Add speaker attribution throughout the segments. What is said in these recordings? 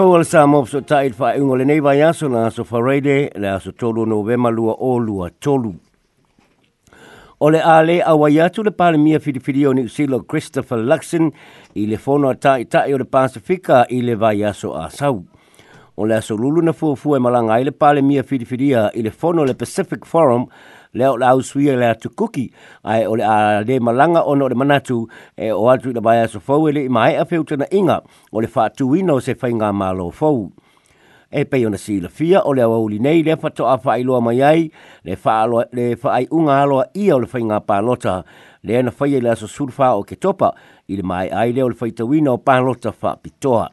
Speaker 1: Pau ala mopso taid fa faa ingole nei vai na aso faraide le aso tolu no vema lua o lua tolu. O le a le awayatu le pale mia fidifidi o niusilo Christopher Luxon i le fono a tae tae o le Pasifika i le vai aso a sau. O le aso lulu na fuafua e malanga i le pale mia fidifidi i le fono le Pacific Forum leo la auswia lea tu kuki, ai ole a le malanga ono le manatu, e o atu i na baia so fau, ele i mai a feu tana inga, ole le wha atu ino se fai ngā malo fau. E pei ona si la fia, o le awauli nei, le fato a wha iloa mai ai, le wha le wha ai unga aloa ia ole le fai ngā pālota, le ana fai ele aso surfa o ke topa, i le mai ai le o le fai tau ino o pālota wha pitoa.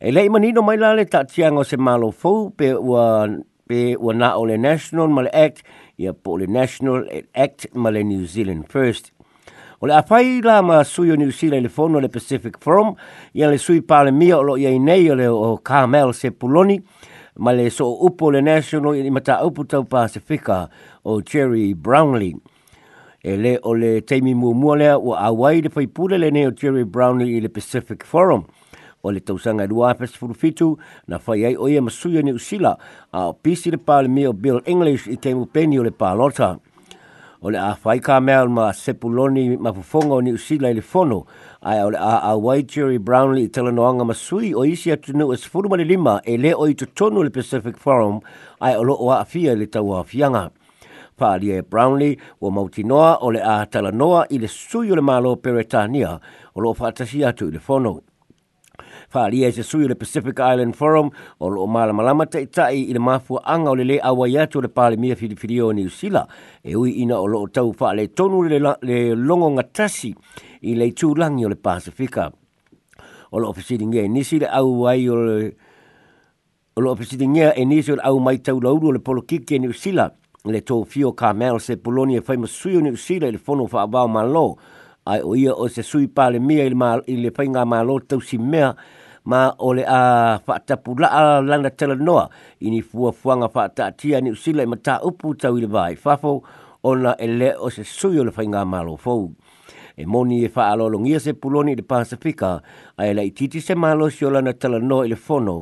Speaker 1: E lei manino mai la le tatianga o se malo fau, pe ua, pe ua na le National Male Act, ia po le National Act ma le New Zealand First. O le awhai la ma sui o New Zealand le fono le Pacific Forum, ia le sui pa le mia o lo iai nei o le o Carmel se puloni, ma le so upo le National i mata upo tau Pacifica o Jerry Brownlee. E le o le teimi mua mua lea o awai le faipule le nei o Jerry Brownlee i le Pacific Forum o le tausanga e rua apes furufitu na whai ai oia masuia ni usila a o pisi le pāle mea o Bill English i teimu peni o le pālota. O le a whai kā mea ma sepuloni ma pufonga o ni usila i le fono ai o le a a wai Jerry Brownlee i telanoanga masui o isi atu nu e sfuruma le lima e le o i tutonu le Pacific Forum ai o lo o a fia le tau a Pāria e Brownlee o Mautinoa o le a talanoa i le sui o le malo peretania o lo fatasi atu i le fono faaalia i se sui o le pacific island forum o loo malamalama taʻitaʻi i le mafuaaga o le lē auai atu o le palemia filifili o niusila e ui ina o loo tau faaletonu le logoga tasi i le itulagi o le pasifika o loo fesiligia e nisi le auai o le o loo fesiligia e nisi o le au mai taulaulu o le polokiki e niusila le tofio kamea o se polonia e faimasui o niusila i le fono faavao malo ai o ia o se sui pale mia i le, ma, i le painga ma lo tau si mea ma o le a whaatapu pula a lana tala noa i ni fua fuanga whaatatia ni usila i mata upu tau i le vai fafo o na e le o se sui o le painga ma lo fau. E moni e whaalolongia se puloni i le Pasifika ai la i titi se ma lo si o lana tala noa i le fono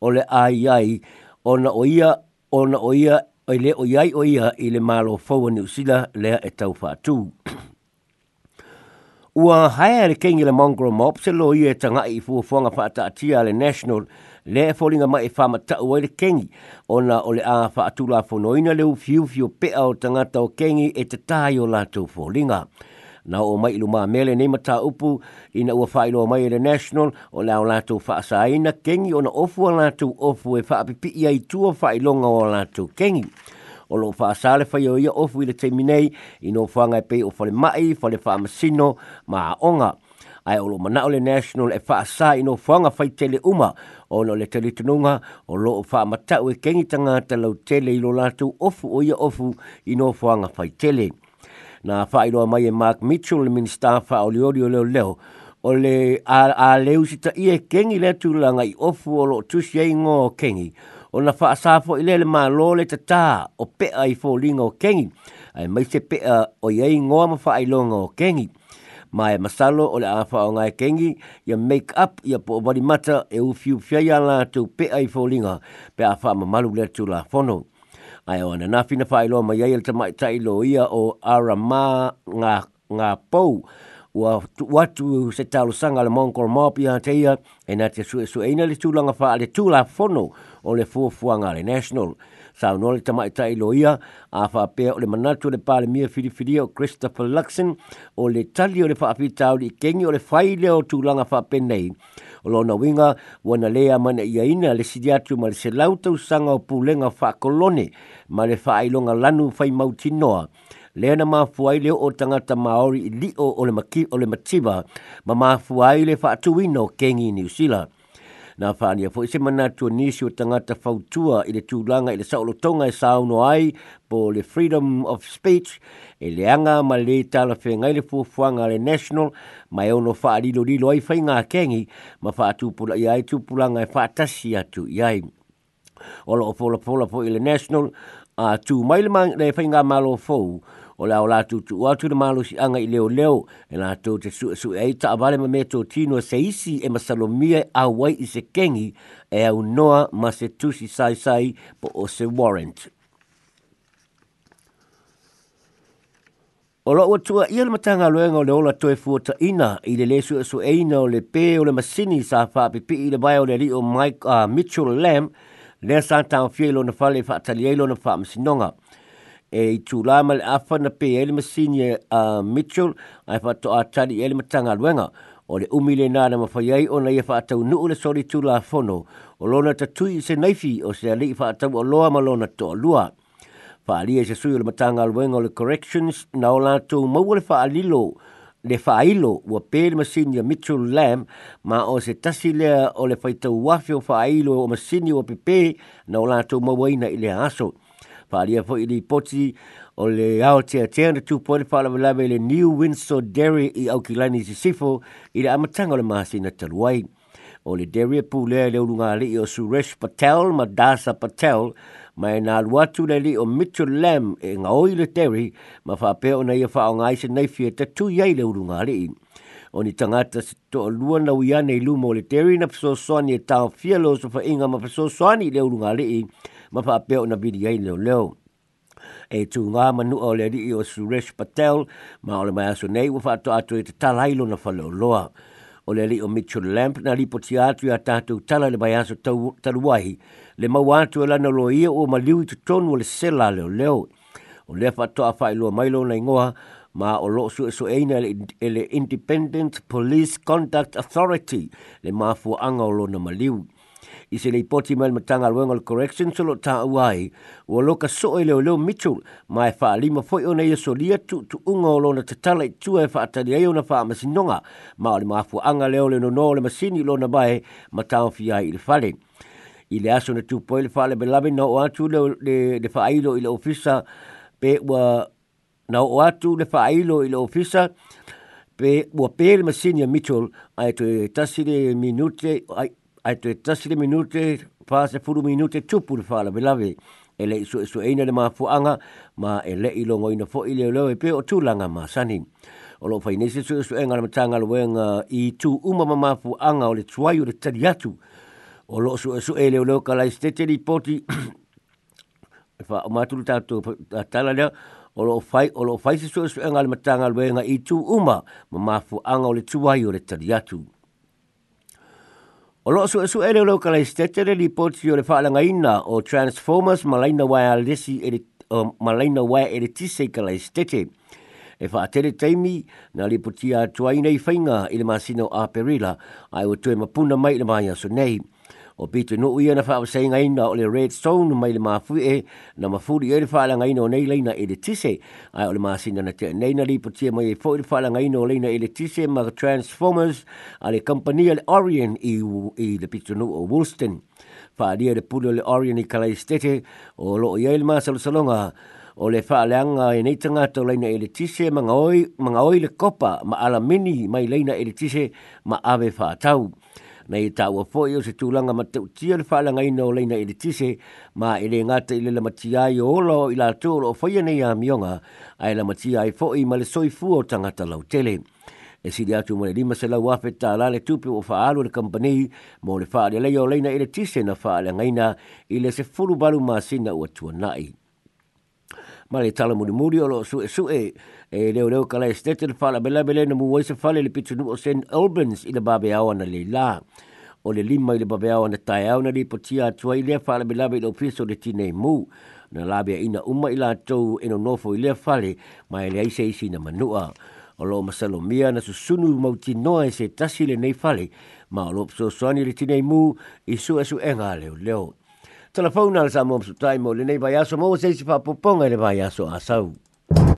Speaker 1: o le ai ai o na o ia o na o ia o le o iai o ia i le ma lo fau ni usila lea e tau whaatuu. Ua haere kengi le mongro mob se lo i e tanga i fuafuanga whaata atia le national le e fōringa mai e whama tau le kengi o na o le a whaatula fonoina le ufiu fio pea o tangata o kengi e te tai o lato fōringa. Na o mai ilu maa mele nei mata upu i na ua whailo o mai le national o le au lato whaasa aina kengi o na ofua lato ofu e whaapipi i ai tua whailonga o lato kengi. Kengi o lo fa sale fa yo ia ofu ile teminei i no fa ngai pe o fale mai fale fa masino ma onga ai o lo mana o le national e fa sa i no fa ngai fa tele uma o no le tele tununga o lo fa mata o e kengi tanga te lo tele i lo latu ofu o ia ofu i no fa ngai fa tele na fa i lo mai e Mark Mitchell le minister fa o leo leo leo, leo o le a, a leu i e kengi le tūlanga i ofu o lo tusi e ngō kengi o na fa sa fo ile le ma lo le tata o pe ai fo lingo kengi ai mai se pe o ye ngo ma fa ai longo kengi mai masalo o le afa o ngai kengi ya make up ya po body matter e u fiu fia ya la tu pe ai fo linga pe afa ma malu le tu la fono ai ona na fina fa ai lo ma ye te mai tai lo ia o arama nga nga pou wa watu se talo sanga le mongol mopia te ia e na te su su ina le tu langa fa le tu fono o le fuafuaga a le national saunoa le tamaʻita i loia a faapea o le manatu o le palemia filifilia o christopher luxon o le tali o le faapitau lii kegi o le faile o tulaga faapenei o lona uiga ua na lē amanaʻiaina le sidiatu atu ma le selau tausaga o pulega faakolone ma le faailoga lanu faimautinoa lea na mafuai leo o tagata maori i lio o le mativa ma mafuai le faatuuina o kengi ni usila na whaania fo se mana tu nisi o tangata fautua i le tūlanga i le saolo tonga i e sauno ai po le freedom of speech e le anga ma le tala whenga i le le national ma e ono wha lilo lilo ai fainga ngā kengi ma wha pula ia ai tupulanga i e wha atasi atu i ai. Olo polo pola po ile national a tu mai le whainga malo fou ola ola o la tu tu atu na malo si anga i leo leo e la tu te su su e ta avale me to tino e se isi e masalomia a wai i se kengi e au noa ma se tusi sai sai po o se warrant. O loa tua ia le matanga luenga o le ola toe fuota ina i le lesu e su eina o le pe o le masini sa whaapipi i le bai o le o Mike uh, Mitchell Lamb le sa tau fielo na fale fa atalielo na fa msinonga e i tū lāma le awha na pē e lima senior uh, Mitchell ai wha to atari e lima tanga luenga o le umile nāna ma whai ai o nei e wha atau nuu le sori tū lā whono o lona ta tui se neifi o se ali i wha o loa ma lona to lua. Wha alia se sui o le matanga luenga o le corrections na o lātou maua le wha alilo le whaailo wa pēle masini a Mitchell Lamb ma o se tasi lea o le whaitau wafio whaailo o masini wa pepe na o lātou mawaina i le aso. aso pa alia i li poti o le ao te a te ana tupo le New Windsor Dairy i Aukilani si sifo i le amatanga le maasi na taluai. O le Dairy a e pūlea le urunga li o Suresh Patel ma Dasa Patel ma e nā luatu le li o Mitchell Lam e ngā oi le Dairy ma whapea o nei a wha ngā isa nei fia te tu iei le urunga li i. O ni tangata se toa lua na uiane i lumo le Dairy na pasosoani e tāo fia lo sofa inga ma pasosoani le urunga li i ma fa pe ona bidi ai lo lo e tu nga manu o le di o Suresh Patel ma ole mai aso nei wa to atu e talailo na fa leo loa o le o Mitchell Lamp na li poti atu ya tatu tala le mai aso taruahi le mau atu e lana lo ia o maliu i tutonu o le sela lo lo ole fa to a fa ilua mai leo na ingoa ma o lo su e su eina e e le Independent Police contact Authority le mafu anga lo na maliu. maliu i se lei poti mai matanga luenga le correction solo ta uai o loka so e leo leo Mitchell ma e faa lima foi o nei so lia tu tu unga o lona tatala i tua e faa atari ai o na faa masinonga ma o le maafu anga leo le nono le masini lo na bae matanga fiai i le fale i le aso na tupo i le faa le belabi na o atu leo le faa ilo i le ofisa pe ua na o atu le faa ilo i le ofisa pe ua pe le masini a Mitchell ai tu e tasire minute ai ai te tasi le minute, pāse furu minute, tupu le whāla belawe, e le iso iso e eina le mafuanga, ma e le ilongo ina fo i leo leo e peo tūlanga ma sani. O lo fai nese su iso enga le matanga le wenga i tū umama mafuanga o le tuai o le tari atu. O lo su iso e leo leo kalai stete li poti, e fa o maturu tātou tala leo, o lo fai, o lo fai se su iso enga le matanga le wenga i tū uma ma mafuanga o le tuai o le tari atu. O loo sue sue ele loka lai stetere li poti o le whaalanga ina o Transformers malaina wai alesi ele o malaina wai ele tisei ka lai stetere. E wha atere teimi na li poti a tuai nei whainga i masino a perila ai o tue mapuna mai le maia so nei o pito no uia na faa saying ina o le red stone mai le mafu e na mafu e le faa langa ina o nei leina e le tise ai o le maasina na te nei na li potia mai e fo e le faa langa ina o leina e tise ma transformers a le company le orion e e le pito no o woolston faa dia de pulo le orion i kalai stete o lo o yei le maasalosalonga o le faa leanga e nei tangata o leina e le tise manga oi, le kopa ma alamini mai leina e le tise ma ave faa tau na i tau a fo se tūlanga ma te utia le whaalanga ngai o leina ele tise ma ele ngata i le la matia i olo i la tūlo o whaia nei a mionga ai la matia i fo i ma le soifu o tangata lau tele. E si di atu mwere lima se lau afe ta la le tupi o whaalu le kampani mo le whaale leia o leina ele tise na whaalanga ina i le se furu balu maa sina ua tua ma le tala muri muri o lo su e su e e leo leo ka lai stete le fala bela bela na muwai se fale le pitu nuo sen Albans i le babe awa na le la o le lima i le babe awa na tae au na le potia atua i lea fala bela bela ofiso le tine mu na labia ina uma i la tau eno nofo i lea fale ma e le aise isi na manua o lo masalo mia na susunu mauti noa e se tasi le nei fale ma o lo pso soani le tine mu i su e su enga leo leo Tala fauna ala sa mo su tai mo le nei vai aso mo se si fa poponga le vai aso asau.